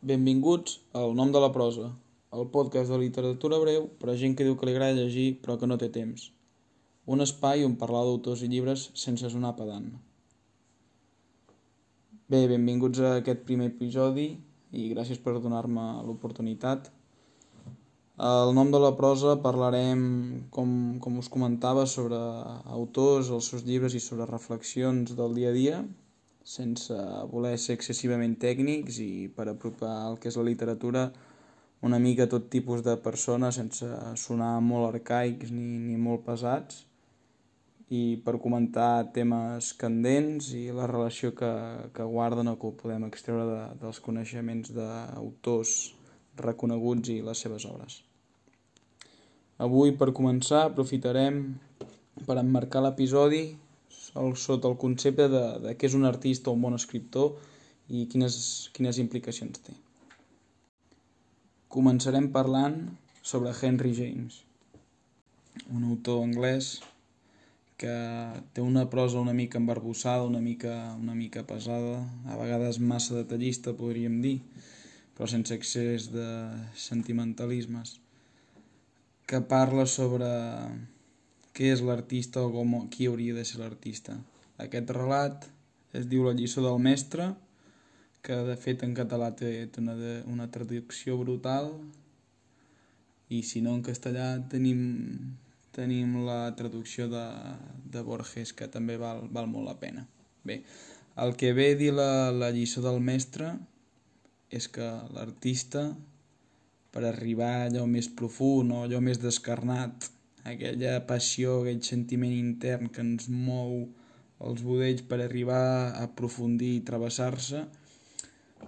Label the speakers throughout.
Speaker 1: Benvinguts al Nom de la prosa, el podcast de literatura breu per a gent que diu que li agrada llegir però que no té temps. Un espai on parlar d'autors i llibres sense sonar pedant. Bé, benvinguts a aquest primer episodi i gràcies per donar-me l'oportunitat. Al nom de la prosa parlarem, com, com us comentava, sobre autors, els seus llibres i sobre reflexions del dia a dia, sense voler ser excessivament tècnics i per apropar el que és la literatura una mica tot tipus de persones sense sonar molt arcaics ni, ni molt pesats i per comentar temes candents i la relació que, que guarden o que podem extreure de, dels coneixements d'autors reconeguts i les seves obres. Avui, per començar, aprofitarem per emmarcar l'episodi sota el concepte de, de què és un artista o un bon escriptor i quines, quines implicacions té. Començarem parlant sobre Henry James, un autor anglès que té una prosa una mica embarbussada, una mica, una mica pesada, a vegades massa detallista, podríem dir, però sense excés de sentimentalismes, que parla sobre què és l'artista o com, qui hauria de ser l'artista. Aquest relat es diu La lliçó del mestre, que de fet en català té una, de, una traducció brutal i si no en castellà tenim, tenim la traducció de, de Borges que també val, val molt la pena. Bé, el que ve dir la, la lliçó del mestre és que l'artista per arribar a allò més profund o allò més descarnat aquella passió, aquell sentiment intern que ens mou els budells per arribar a aprofundir i travessar-se,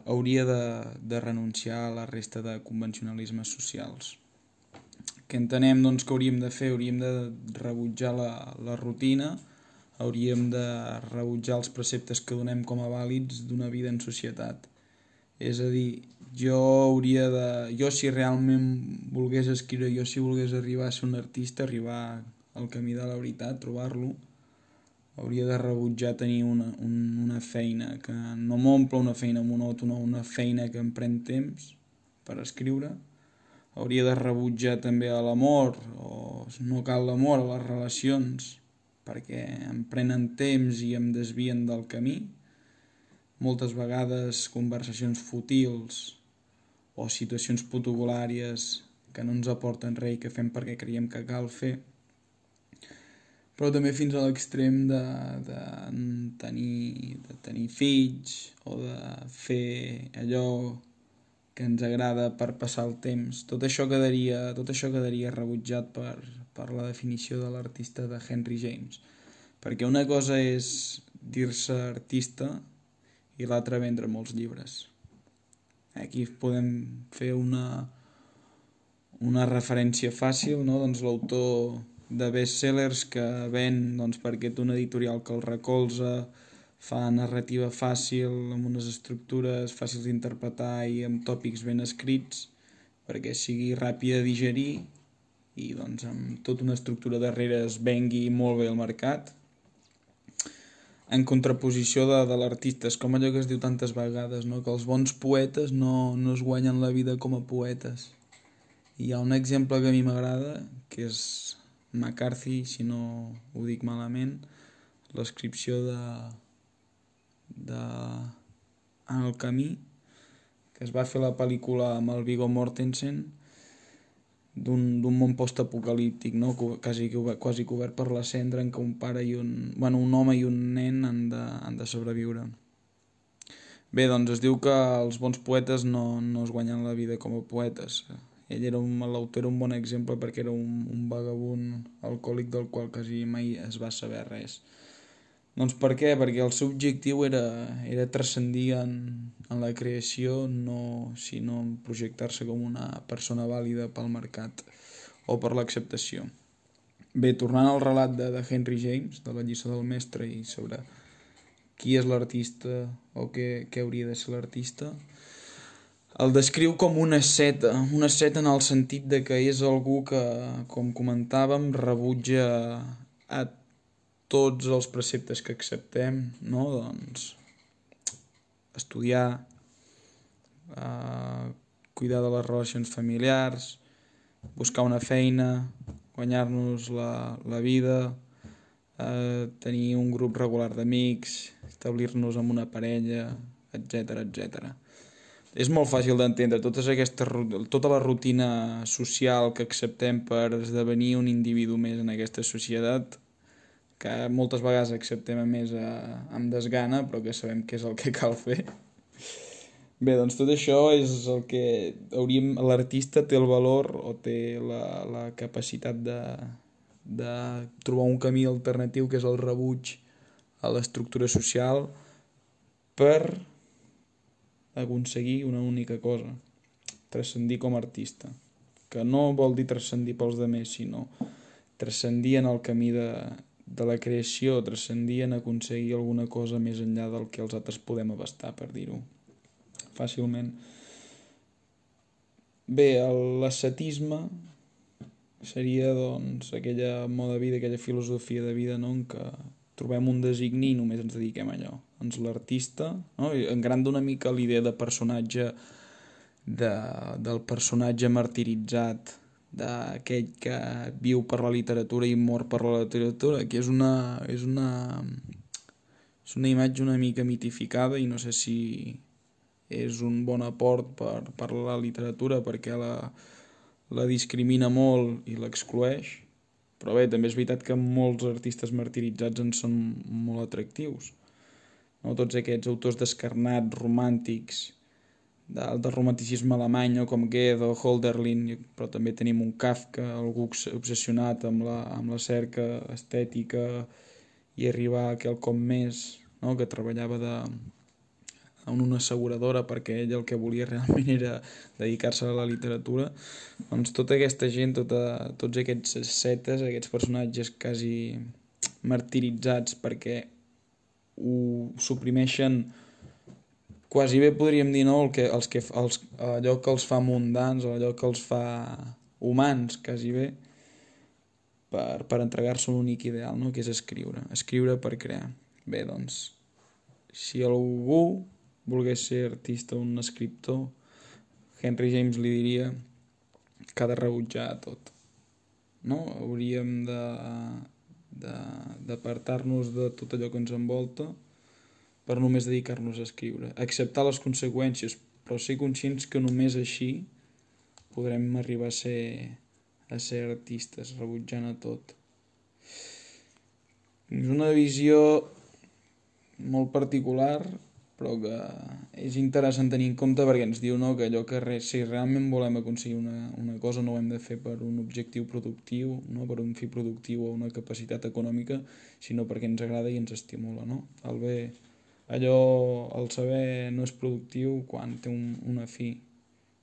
Speaker 1: hauria de, de renunciar a la resta de convencionalismes socials. Què entenem doncs, que hauríem de fer? Hauríem de rebutjar la, la rutina, hauríem de rebutjar els preceptes que donem com a vàlids d'una vida en societat. És a dir, jo hauria de... Jo si realment volgués escriure, jo si volgués arribar a ser un artista, arribar al camí de la veritat, trobar-lo, hauria de rebutjar tenir una, un, una feina que no m'omple una feina monòtona, una feina que em pren temps per escriure. Hauria de rebutjar també a l'amor, o no cal l'amor, a les relacions, perquè em prenen temps i em desvien del camí moltes vegades conversacions fútils o situacions protocolàries que no ens aporten res i que fem perquè creiem que cal fer però també fins a l'extrem de, de, tenir, de tenir fills o de fer allò que ens agrada per passar el temps. Tot això quedaria, tot això quedaria rebutjat per, per la definició de l'artista de Henry James. Perquè una cosa és dir-se artista i l'altre vendre molts llibres. Aquí podem fer una, una referència fàcil, no? doncs l'autor de bestsellers que ven doncs, perquè té una editorial que el recolza, fa narrativa fàcil, amb unes estructures fàcils d'interpretar i amb tòpics ben escrits, perquè sigui ràpid de digerir i doncs, amb tota una estructura darrere es vengui molt bé al mercat en contraposició de, de l'artista. És com allò que es diu tantes vegades, no? que els bons poetes no, no es guanyen la vida com a poetes. I hi ha un exemple que a mi m'agrada, que és McCarthy, si no ho dic malament, l'escripció de, de En el camí, que es va fer la pel·lícula amb el Viggo Mortensen, d'un món post-apocalíptic, no? quasi, quasi cobert per la cendra en què un pare i un, bueno, un home i un nen han de, han de sobreviure. Bé, doncs es diu que els bons poetes no, no es guanyen la vida com a poetes. Ell era un, l'autor era un bon exemple perquè era un, un vagabund alcohòlic del qual quasi mai es va saber res. Doncs per què? Perquè el seu objectiu era, era transcendir en, en la creació, no, sinó en projectar-se com una persona vàlida pel mercat o per l'acceptació. Bé, tornant al relat de, de Henry James, de la lliçó del mestre i sobre qui és l'artista o què, què hauria de ser l'artista, el descriu com una seta, una seta en el sentit de que és algú que, com comentàvem, rebutja a tots els preceptes que acceptem, no? doncs, estudiar, eh, cuidar de les relacions familiars, buscar una feina, guanyar-nos la, la vida, eh, tenir un grup regular d'amics, establir-nos amb una parella, etc etc. És molt fàcil d'entendre totes aquesta, tota la rutina social que acceptem per esdevenir un individu més en aquesta societat, que moltes vegades acceptem a més a, amb desgana, però que sabem que és el que cal fer. Bé, doncs tot això és el que hauríem... L'artista té el valor o té la, la capacitat de, de trobar un camí alternatiu que és el rebuig a l'estructura social per aconseguir una única cosa, transcendir com a artista, que no vol dir transcendir pels demés, sinó transcendir en el camí de, de la creació, transcendir en aconseguir alguna cosa més enllà del que els altres podem abastar, per dir-ho fàcilment. Bé, l'ascetisme seria doncs aquella moda de vida, aquella filosofia de vida no? en què trobem un designi i només ens dediquem a allò. Doncs l'artista, no? gran una mica l'idea de personatge de, del personatge martiritzat, d'aquell que viu per la literatura i mor per la literatura, que és una, és una, és una imatge una mica mitificada i no sé si, és un bon aport per, per la literatura perquè la, la discrimina molt i l'exclueix, però bé, també és veritat que molts artistes martiritzats en són molt atractius. No? Tots aquests autors descarnats, romàntics, del, del romanticisme alemany, no? com Goethe o Holderlin, però també tenim un Kafka, algú obsessionat amb la, amb la cerca estètica i arribar a quelcom més, no? que treballava de, en una asseguradora perquè ell el que volia realment era dedicar-se a la literatura, doncs tota aquesta gent, tota, tots aquests setes, aquests personatges quasi martiritzats perquè ho suprimeixen quasi bé podríem dir no, el que, els que, els, allò que els fa mundans, allò que els fa humans, quasi bé, per, per entregar-se un únic ideal, no? que és escriure. Escriure per crear. Bé, doncs, si algú volgués ser artista o un escriptor, Henry James li diria que ha de rebutjar tot. No? Hauríem d'apartar-nos de, de tot allò que ens envolta per només dedicar-nos a escriure. Acceptar les conseqüències, però ser conscients que només així podrem arribar a ser, a ser artistes, rebutjant a tot. És una visió molt particular però que és interessant tenir en compte perquè ens diu no, que allò que re, si realment volem aconseguir una, una cosa no ho hem de fer per un objectiu productiu, no per un fi productiu o una capacitat econòmica, sinó perquè ens agrada i ens estimula. No? El bé, allò, el saber no és productiu quan té un, una fi,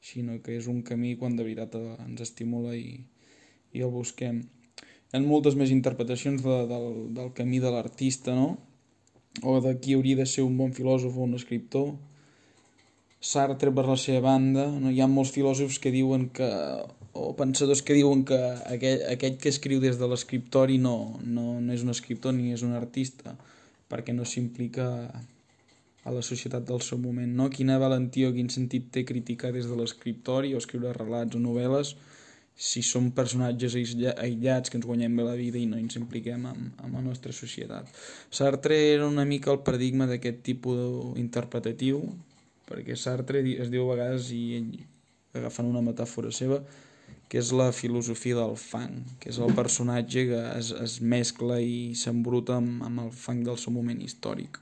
Speaker 1: sinó que és un camí quan de veritat ens estimula i, i el busquem. Hi ha moltes més interpretacions de, del, del camí de l'artista, no? o de qui hauria de ser un bon filòsof o un escriptor. Sartre, per la seva banda, no? hi ha molts filòsofs que diuen que, o pensadors que diuen que aquell, aquell que escriu des de l'escriptori no, no, no és un escriptor ni és un artista, perquè no s'implica a la societat del seu moment. No? Quina valentia o quin sentit té criticar des de l'escriptori o escriure relats o novel·les si som personatges aïllats que ens guanyem bé la vida i no ens impliquem amb, amb la nostra societat. Sartre era una mica el paradigma d'aquest tipus interpretatiu, perquè Sartre es diu a vegades, i ell, agafant una metàfora seva, que és la filosofia del fang, que és el personatge que es, es mescla i s'embruta amb, amb el fang del seu moment històric,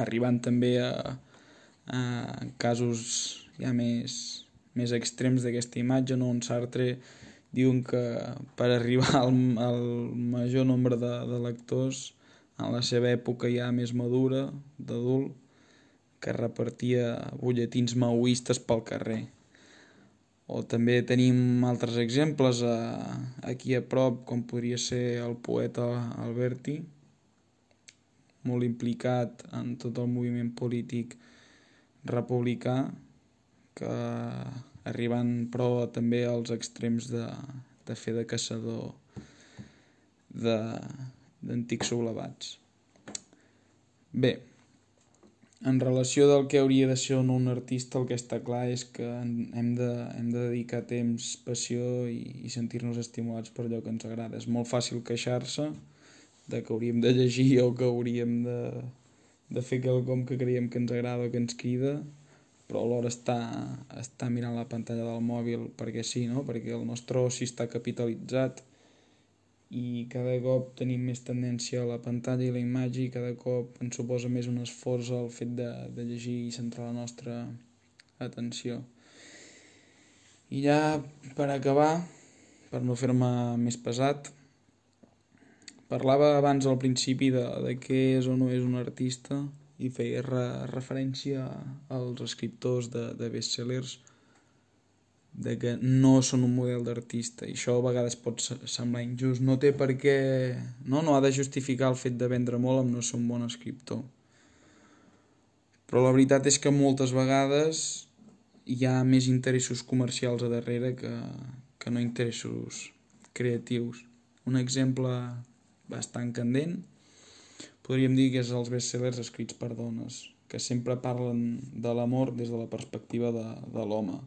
Speaker 1: arribant també a, a casos ja més, més extrems d'aquesta imatge, no? on Sartre diuen que per arribar al, al major nombre de, de lectors en la seva època ja més madura, d'adult, que repartia butlletins maoistes pel carrer. O també tenim altres exemples a, aquí a prop, com podria ser el poeta Alberti, molt implicat en tot el moviment polític republicà, que arribant però també als extrems de, de fer de caçador d'antics sublevats. Bé, en relació del que hauria de ser un, artista, el que està clar és que hem de, hem de dedicar temps, passió i, i sentir-nos estimulats per allò que ens agrada. És molt fàcil queixar-se de que hauríem de llegir o que hauríem de, de fer quelcom que creiem que ens agrada o que ens crida, però alhora està, està mirant la pantalla del mòbil perquè sí, no? perquè el nostre oci està capitalitzat i cada cop tenim més tendència a la pantalla i la imatge i cada cop ens suposa més un esforç el fet de, de llegir i centrar la nostra atenció. I ja per acabar, per no fer-me més pesat, parlava abans al principi de, de què és o no és un artista i feia re, referència als escriptors de, de bestsellers de que no són un model d'artista. I això a vegades pot semblar injust. No té per què no, no ha de justificar el fet de vendre molt amb no ser un bon escriptor. Però la veritat és que moltes vegades hi ha més interessos comercials a darrere que, que no interessos creatius. Un exemple bastant candent podríem dir que és els bestsellers escrits per dones que sempre parlen de l'amor des de la perspectiva de, de l'home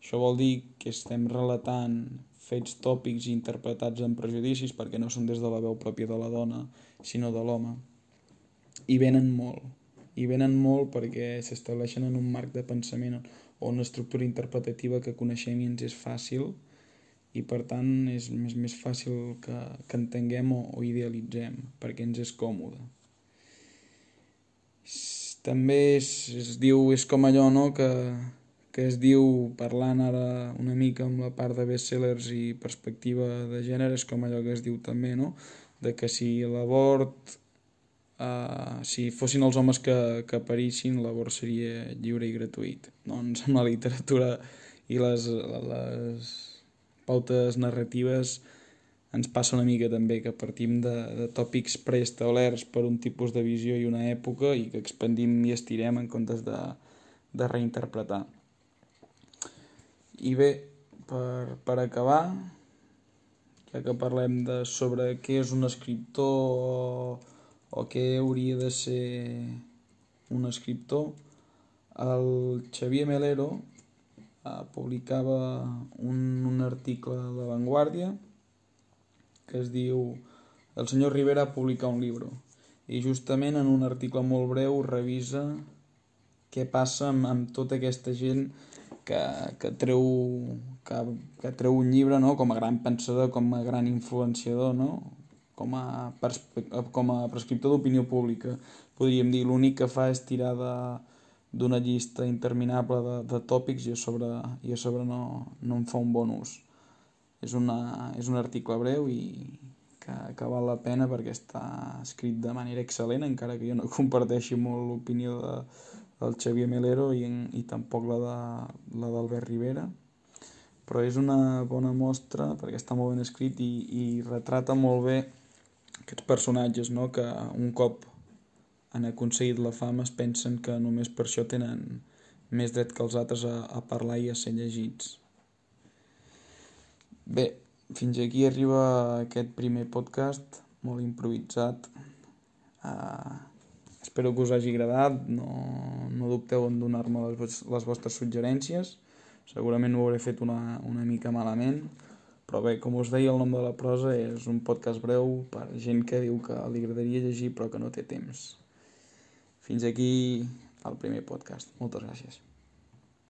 Speaker 1: això vol dir que estem relatant fets tòpics interpretats amb prejudicis perquè no són des de la veu pròpia de la dona, sinó de l'home. I venen molt. I venen molt perquè s'estableixen en un marc de pensament o una estructura interpretativa que coneixem i ens és fàcil i per tant és més, més fàcil que, que entenguem o, o idealitzem perquè ens és còmode. També es, es diu, és com allò no, que, que es diu, parlant ara una mica amb la part de bestsellers i perspectiva de gènere, és com allò que es diu també, no? de que si l'abort, uh, si fossin els homes que, que parissin, l'abort seria lliure i gratuït. Doncs amb la literatura i les, les pautes narratives ens passa una mica també que partim de, de tòpics preestablerts per un tipus de visió i una època i que expandim i estirem en comptes de, de reinterpretar. I bé, per, per acabar, ja que parlem de sobre què és un escriptor o, o què hauria de ser un escriptor, el Xavier Melero eh, publicava un, un article de Vanguardia que es diu El senyor Rivera publica un llibre i justament en un article molt breu revisa què passa amb, amb tota aquesta gent que, que, treu, que, que treu un llibre no? com a gran pensador, com a gran influenciador, no? com, a com a prescriptor d'opinió pública. Podríem dir, l'únic que fa és tirar de d'una llista interminable de, de tòpics i a sobre, i a sobre no, no en fa un bon ús. És, una, és un article breu i que, que val la pena perquè està escrit de manera excel·lent, encara que jo no comparteixi molt l'opinió de, del Xavier Melero i, i tampoc la de la d'Albert Rivera però és una bona mostra perquè està molt ben escrit i, i retrata molt bé aquests personatges no? que un cop han aconseguit la fama es pensen que només per això tenen més dret que els altres a, a parlar i a ser llegits. Bé, fins aquí arriba aquest primer podcast, molt improvisat. Uh, Espero que us hagi agradat, no, no dubteu en donar-me les, les vostres suggerències, segurament ho hauré fet una, una mica malament, però bé, com us deia, el nom de la prosa és un podcast breu per gent que diu que li agradaria llegir però que no té temps. Fins aquí el primer podcast. Moltes gràcies.